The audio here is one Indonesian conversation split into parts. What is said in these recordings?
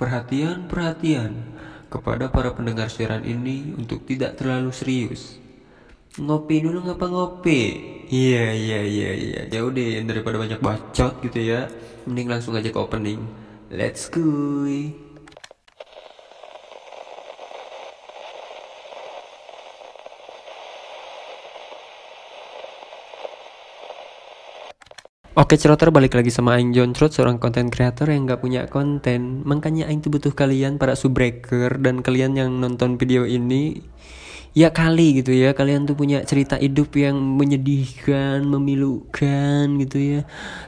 Perhatian, perhatian kepada para pendengar siaran ini untuk tidak terlalu serius. Ngopi dulu ngapa ngopi? Iya iya iya iya. Ya udah daripada banyak bacot gitu ya, mending langsung aja ke opening. Let's go. Oke ceroter balik lagi sama Aing John Trot seorang konten creator yang gak punya konten. Makanya Aing tuh butuh kalian para subbreaker dan kalian yang nonton video ini Ya kali gitu ya. Kalian tuh punya cerita hidup yang menyedihkan, memilukan gitu ya.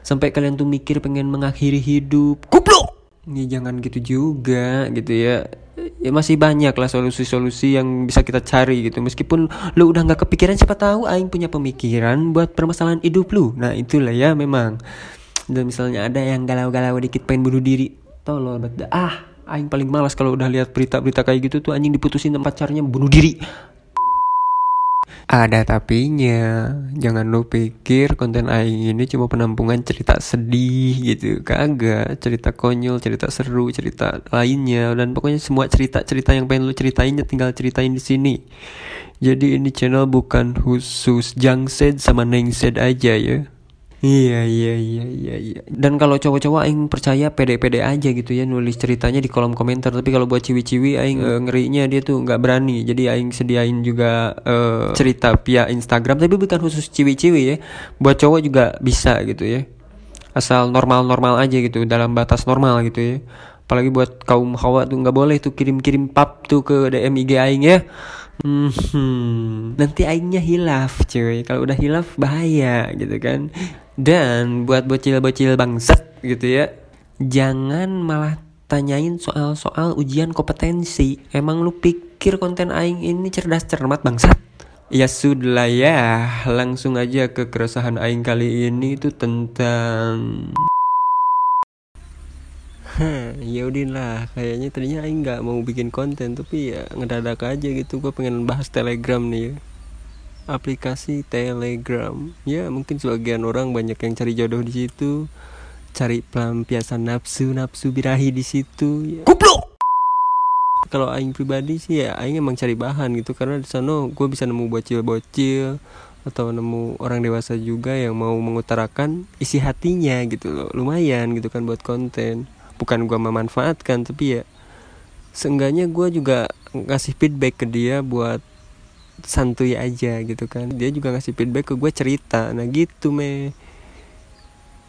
Sampai kalian tuh mikir pengen mengakhiri hidup. Kupluk! Ya jangan gitu juga gitu ya ya masih banyak lah solusi-solusi yang bisa kita cari gitu. Meskipun lu udah nggak kepikiran siapa tahu aing punya pemikiran buat permasalahan hidup lu. Nah itulah ya memang. Dan misalnya ada yang galau-galau dikit pengen bunuh diri. Tolol bet. Ah aing paling malas kalau udah lihat berita-berita kayak gitu tuh anjing diputusin tempat pacarnya bunuh diri ada tapinya, jangan lu pikir konten aing ini cuma penampungan cerita sedih gitu. Kagak, cerita konyol, cerita seru, cerita lainnya dan pokoknya semua cerita-cerita yang pengen lu ceritain ya tinggal ceritain di sini. Jadi ini channel bukan khusus Jangsed sama Nengsed aja ya. Iya iya iya iya iya. Dan kalau cowok-cowok aing percaya pede-pede aja gitu ya nulis ceritanya di kolom komentar. Tapi kalau buat ciwi-ciwi aing uh, ngerinya dia tuh nggak berani. Jadi aing sediain juga uh, cerita via Instagram tapi bukan khusus ciwi-ciwi ya. Buat cowok juga bisa gitu ya. Asal normal-normal aja gitu dalam batas normal gitu ya. Apalagi buat kaum hawa tuh nggak boleh tuh kirim-kirim pap tuh ke DM IG aing ya. Hmm, nanti aingnya hilaf cuy. Kalau udah hilaf bahaya gitu kan. Dan buat bocil-bocil bangsat gitu ya, jangan malah tanyain soal-soal ujian kompetensi. Emang lu pikir konten aing ini cerdas cermat bangsat? Ya sudah ya, langsung aja ke keresahan aing kali ini itu tentang Hah, ya lah kayaknya tadinya aing nggak mau bikin konten tapi ya ngedadak aja gitu gue pengen bahas telegram nih aplikasi Telegram. Ya, mungkin sebagian orang banyak yang cari jodoh di situ, cari pelampiasan nafsu, nafsu birahi di situ. Ya. Kupluk! Kalau aing pribadi sih ya aing emang cari bahan gitu karena di sana gue bisa nemu bocil-bocil atau nemu orang dewasa juga yang mau mengutarakan isi hatinya gitu loh. Lumayan gitu kan buat konten. Bukan gue memanfaatkan tapi ya seenggaknya gue juga ngasih feedback ke dia buat santuy aja gitu kan. Dia juga ngasih feedback ke gue cerita. Nah gitu me.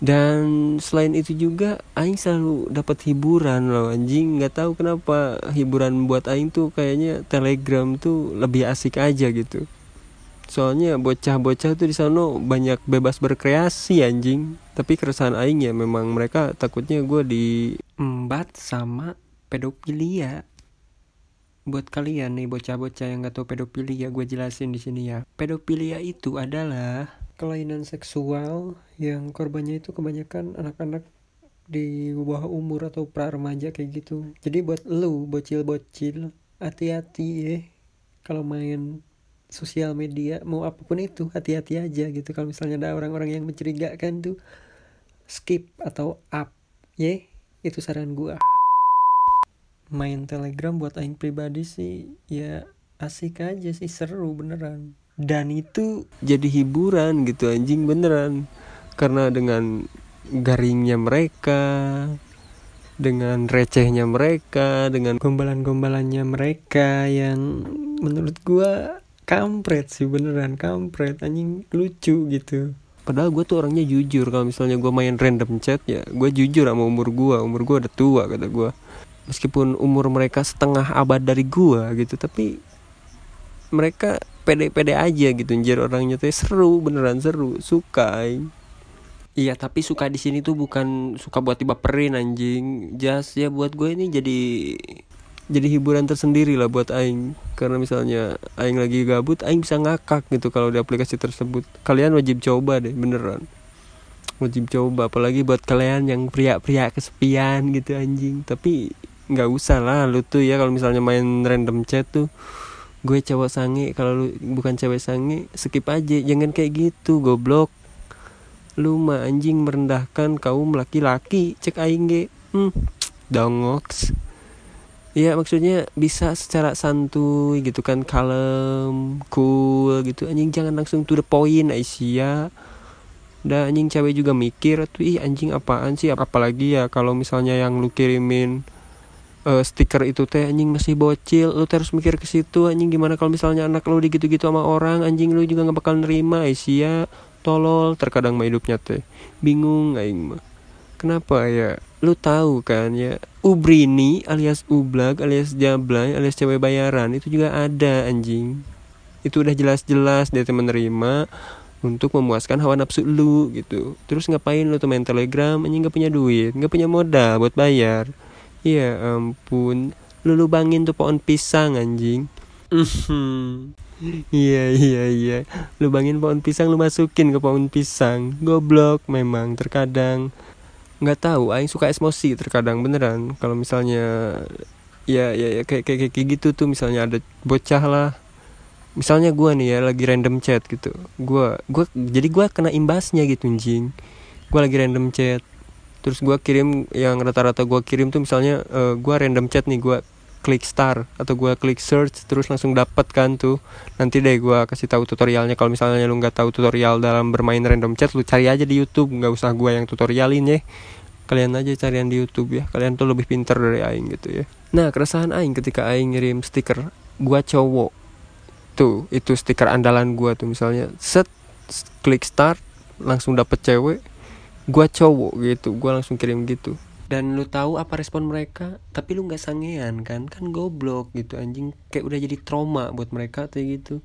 Dan selain itu juga Aing selalu dapat hiburan loh anjing. Nggak tahu kenapa hiburan buat Aing tuh kayaknya Telegram tuh lebih asik aja gitu. Soalnya bocah-bocah tuh di sana banyak bebas berkreasi anjing. Tapi keresahan Aing ya memang mereka takutnya gue di embat sama pedofilia buat kalian nih bocah-bocah yang gak tau pedofilia gue jelasin di sini ya. Pedofilia itu adalah kelainan seksual yang korbannya itu kebanyakan anak-anak di bawah umur atau pra remaja kayak gitu. Jadi buat lu bocil-bocil hati-hati ya. Kalau main sosial media mau apa pun itu hati-hati aja gitu. Kalau misalnya ada orang-orang yang mencurigakan tuh skip atau up ya. Itu saran gua main telegram buat aing pribadi sih ya asik aja sih seru beneran. Dan itu jadi hiburan gitu anjing beneran. Karena dengan garingnya mereka dengan recehnya mereka dengan gombalan-gombalannya mereka yang menurut gua kampret sih beneran kampret anjing lucu gitu. Padahal gue tuh orangnya jujur kalau misalnya gue main random chat ya gue jujur sama umur gue umur gue udah tua kata gue meskipun umur mereka setengah abad dari gua gitu tapi mereka pede-pede aja gitu. Anjir orangnya tuh seru beneran seru suka Iya tapi suka di sini tuh bukan suka buat tiba perin anjing. Just ya buat gue ini jadi jadi hiburan tersendiri lah buat Aing. Karena misalnya Aing lagi gabut Aing bisa ngakak gitu kalau di aplikasi tersebut. Kalian wajib coba deh beneran. Wajib coba apalagi buat kalian yang pria-pria kesepian gitu anjing. Tapi nggak usah lah lu tuh ya kalau misalnya main random chat tuh gue cowok sange kalau lu bukan cewek sange skip aja jangan kayak gitu goblok. Lu mah anjing merendahkan kaum laki-laki cek aing ge. Hmm dongoks. Iya maksudnya bisa secara santuy gitu kan kalem cool gitu. Anjing jangan langsung to the point Aisyah. Dan anjing cewek juga mikir tuh ih anjing apaan sih? Apalagi ya kalau misalnya yang lu kirimin uh, stiker itu teh anjing masih bocil. Lu terus mikir ke situ anjing gimana kalau misalnya anak lu digitu-gitu sama orang anjing lu juga nggak bakal nerima. Aisyah tolol. Terkadang mah hidupnya teh bingung aing mah. Kenapa ya? Lu tahu kan ya Ubrini alias Ublak alias Jablay alias cewek bayaran itu juga ada anjing. Itu udah jelas-jelas dia tuh menerima untuk memuaskan hawa nafsu lu gitu. Terus ngapain lu tuh main telegram? Anjing gak punya duit gak punya modal buat bayar ya ampun. Lu lubangin tuh pohon pisang anjing. Iya iya iya. Lubangin pohon pisang lu masukin ke pohon pisang. Goblok memang terkadang. Nggak tahu aing suka emosi terkadang beneran. Kalau misalnya ya ya, ya kayak, kayak kayak gitu tuh misalnya ada bocah lah. Misalnya gue nih ya lagi random chat gitu. Gue gue jadi gue kena imbasnya gitu anjing. Gue lagi random chat terus gue kirim yang rata-rata gue kirim tuh misalnya uh, eh, gue random chat nih gue klik star atau gue klik search terus langsung dapat kan tuh. Nanti deh gue kasih tahu tutorialnya. Kalau misalnya lu nggak tahu tutorial dalam bermain random chat lu cari aja di YouTube. Nggak usah gue yang tutorialin ya. Kalian aja carian di YouTube ya. Kalian tuh lebih pinter dari aing gitu ya. Nah keresahan aing ketika aing ngirim stiker gue cowok tuh itu stiker andalan gue tuh misalnya set klik start langsung dapet cewek gue cowok gitu gue langsung kirim gitu. Dan lu tahu apa respon mereka? Tapi lu nggak sangean kan? Kan goblok gitu anjing. Kayak udah jadi trauma buat mereka kayak gitu.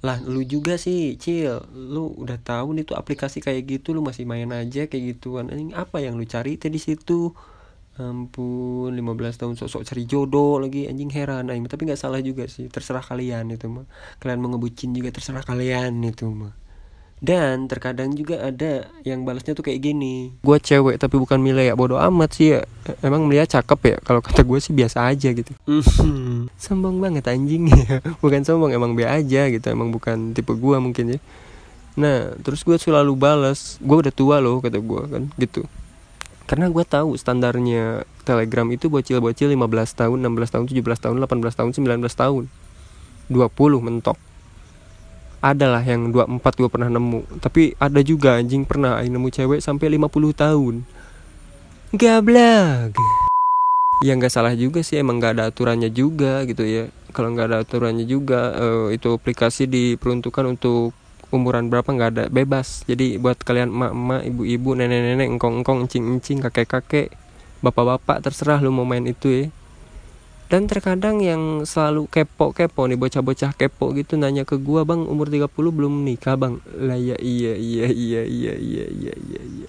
Lah lu juga sih cil. Lu udah tahu nih tuh aplikasi kayak gitu lu masih main aja kayak gituan. Anjing apa yang lu cari tadi situ? Ampun 15 tahun sosok cari jodoh lagi. Anjing heran anjing. Tapi nggak salah juga sih terserah kalian itu mah. Kalian mau ngebucin juga terserah kalian itu mah dan terkadang juga ada yang balasnya tuh kayak gini. Gue cewek tapi bukan milih ya bodoh amat sih ya. Emang Milia cakep ya? Kalau kata gue sih biasa aja gitu. Sombong banget anjing. Ya bukan sombong emang be aja gitu. Emang bukan tipe gue mungkin ya. Nah terus gue selalu balas. Gue udah tua loh kata gue kan gitu. Karena gue tahu standarnya telegram itu bocil-bocil 15 tahun 16 tahun 17 tahun 18 tahun 19 tahun. 20 mentok adalah yang 24 gue pernah nemu. Tapi ada juga anjing pernah aing nemu cewek sampai 50 tahun. Gablak ya nggak salah juga sih emang nggak ada aturannya juga gitu ya. Kalau nggak ada aturannya juga uh, itu aplikasi diperuntukkan untuk umuran berapa nggak ada bebas. Jadi buat kalian emak-emak ibu-ibu nenek-nenek engkong-engkong encing-encing kakek-kakek bapak-bapak terserah lu mau main itu ya dan terkadang yang selalu kepo-kepo nih bocah-bocah kepo gitu nanya ke gua bang umur 30 belum nikah bang? Lah ya iya iya iya iya iya iya iya. iya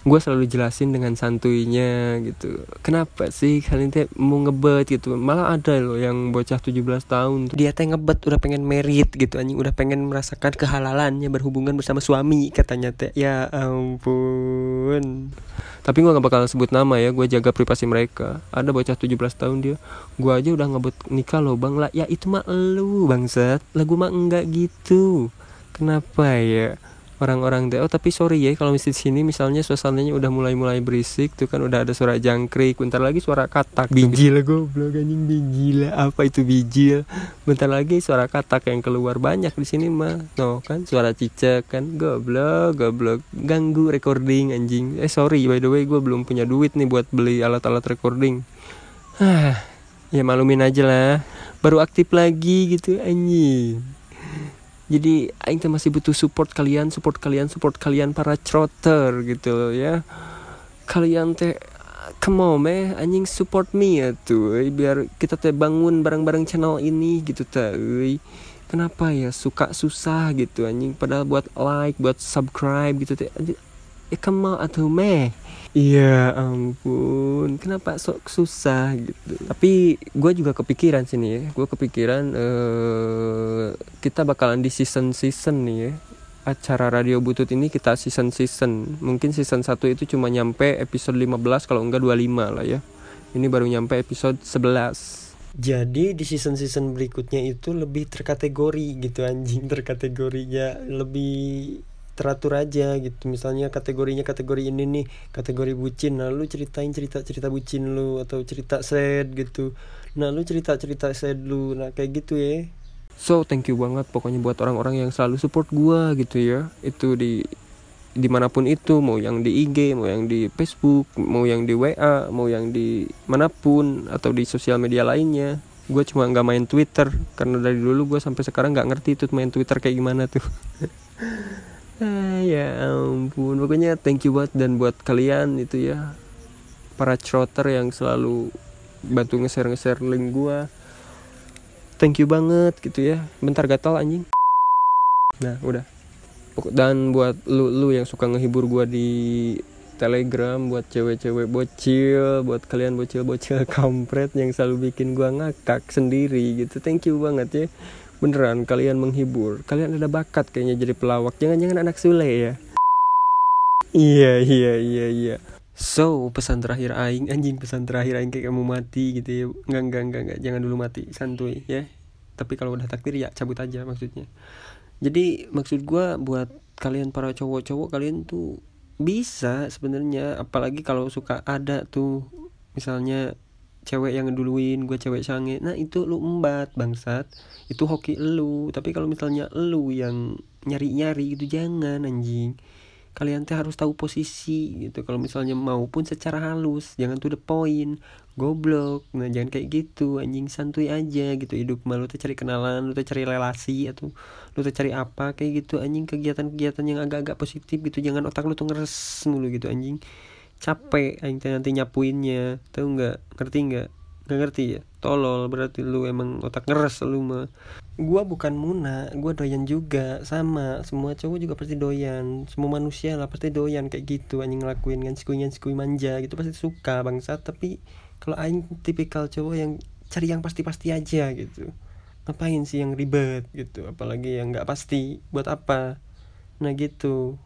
gue selalu jelasin dengan santuinya gitu. Kenapa sih kalian teh mau ngebet gitu? Malah ada loh yang bocah 17 tahun dia teh ngebet udah pengen merit gitu anjing. Udah pengen merasakan kehalalannya berhubungan bersama suami katanya teh. Ya ampun. Tapi gue gak bakal sebut nama ya gue jaga privasi mereka. Ada bocah 17 tahun dia gue aja udah ngebet nikah loh bang. Lah ya itu mah lu bangsat. Lagu mah enggak gitu. Kenapa ya orang-orang deh oh tapi sorry ya kalau misalnya sini misalnya suasananya udah mulai-mulai berisik tuh kan udah ada suara jangkrik bentar lagi suara katak. Bijil goblok anjing bijil apa itu bijil bentar lagi suara katak yang keluar banyak di sini mah. No kan suara cicak kan. Goblok goblok. Ganggu recording anjing. Eh sorry by the way gue belum punya duit nih buat beli alat-alat recording. Ah ya malumin aja lah. Baru aktif lagi gitu anjing jadi aing masih butuh support kalian support kalian support kalian para trotter gitu ya. Kalian teh come on meh anjing support me ya tuh. Biar kita teh bangun bareng-bareng channel ini gitu teh kenapa ya suka susah gitu anjing. Padahal buat like buat subscribe gitu teh ya come on atuh meh Iya ampun, kenapa sok susah gitu. Tapi gue juga kepikiran sini ya, gue kepikiran uh, kita bakalan di season season nih ya. Acara radio butut ini kita season season. Mungkin season 1 itu cuma nyampe episode 15 kalau enggak 25 lah ya. Ini baru nyampe episode 11. Jadi di season-season berikutnya itu lebih terkategori gitu anjing terkategorinya lebih teratur aja gitu. Misalnya kategorinya kategori ini nih kategori bucin. Nah lu ceritain cerita cerita bucin lu atau cerita sad gitu. Nah lu cerita cerita sad lu. Nah kayak gitu ya. So thank you banget pokoknya buat orang-orang yang selalu support gua gitu ya. Itu di di mana pun itu mau yang di IG mau yang di Facebook mau yang di WA mau yang di mana pun atau di sosial media lainnya. Gue cuma nggak main Twitter. Karena dari dulu gue sampai sekarang nggak ngerti tuh main Twitter kayak gimana tuh ah, ya ampun. Pokoknya thank you buat dan buat kalian itu ya. Para trotter yang selalu bantu nge-share nge-share link gue thank you banget gitu ya. Bentar gatal anjing. Nah udah. Dan buat lu lu yang suka ngehibur gua di telegram buat cewek-cewek bocil buat kalian bocil-bocil kampret yang selalu bikin gua ngakak sendiri gitu. Thank you banget ya beneran kalian menghibur. Kalian ada bakat kayaknya jadi pelawak. Jangan-jangan anak sule ya? Iya iya iya iya. So pesan terakhir aing anjing pesan terakhir aing kayak kamu mati gitu ya. Enggak enggak enggak enggak jangan dulu mati santuy ya. Tapi kalau udah takdir ya cabut aja maksudnya. Jadi maksud gue buat kalian para cowok-cowok kalian tuh bisa sebenarnya. Apalagi kalau suka ada tuh misalnya cewek yang ngeduluin gue cewek sange. Nah itu lu embat bangsat. Itu hoki lu. Tapi kalau misalnya lu yang nyari-nyari itu jangan anjing. Kalian teh harus tahu posisi gitu. Kalau misalnya maupun secara halus jangan tuh the point. Goblok. Nah jangan kayak gitu anjing. Santuy aja gitu hidup malu tuh cari kenalan lu tuh cari relasi atau lu tuh cari apa kayak gitu anjing. Kegiatan-kegiatan yang agak-agak positif gitu. Jangan otak lu tuh ngeres mulu gitu anjing capek anjing nanti nyapuinnya tahu nggak? Ngerti nggak? Nggak ngerti ya? Tolol berarti lu emang otak ngeres lu mah. Gua bukan muna gua doyan juga sama. Semua cowok juga pasti doyan. Semua manusia lah pasti doyan kayak gitu anjing ngelakuin kan sikui sikui manja gitu pasti suka bangsa. Tapi kalau aing tipikal cowok yang cari yang pasti-pasti aja gitu. Ngapain sih yang ribet gitu? Apalagi yang nggak pasti buat apa? Nah gitu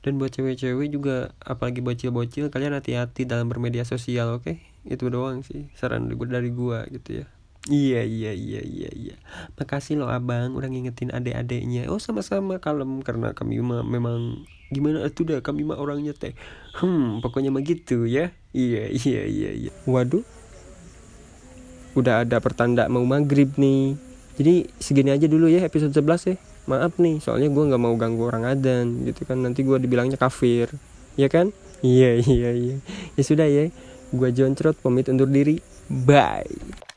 dan buat cewek-cewek juga apalagi bocil-bocil kalian hati-hati dalam bermedia sosial oke okay? itu doang sih saran dari gua gitu ya Iya iya iya iya iya. Makasih loh abang udah ngingetin adek-adeknya. Oh sama-sama kalem karena kami mah memang gimana tuh dah kami mah orangnya teh. Hmm pokoknya mah gitu ya. Iya iya iya iya. Waduh. Udah ada pertanda mau maghrib nih. Jadi segini aja dulu ya episode 11 ya. Maaf nih soalnya gue nggak mau ganggu orang adan gitu kan nanti gue dibilangnya kafir. Ya kan? Iya iya iya. Ya sudah ya. Gue John Trot pamit undur diri. Bye.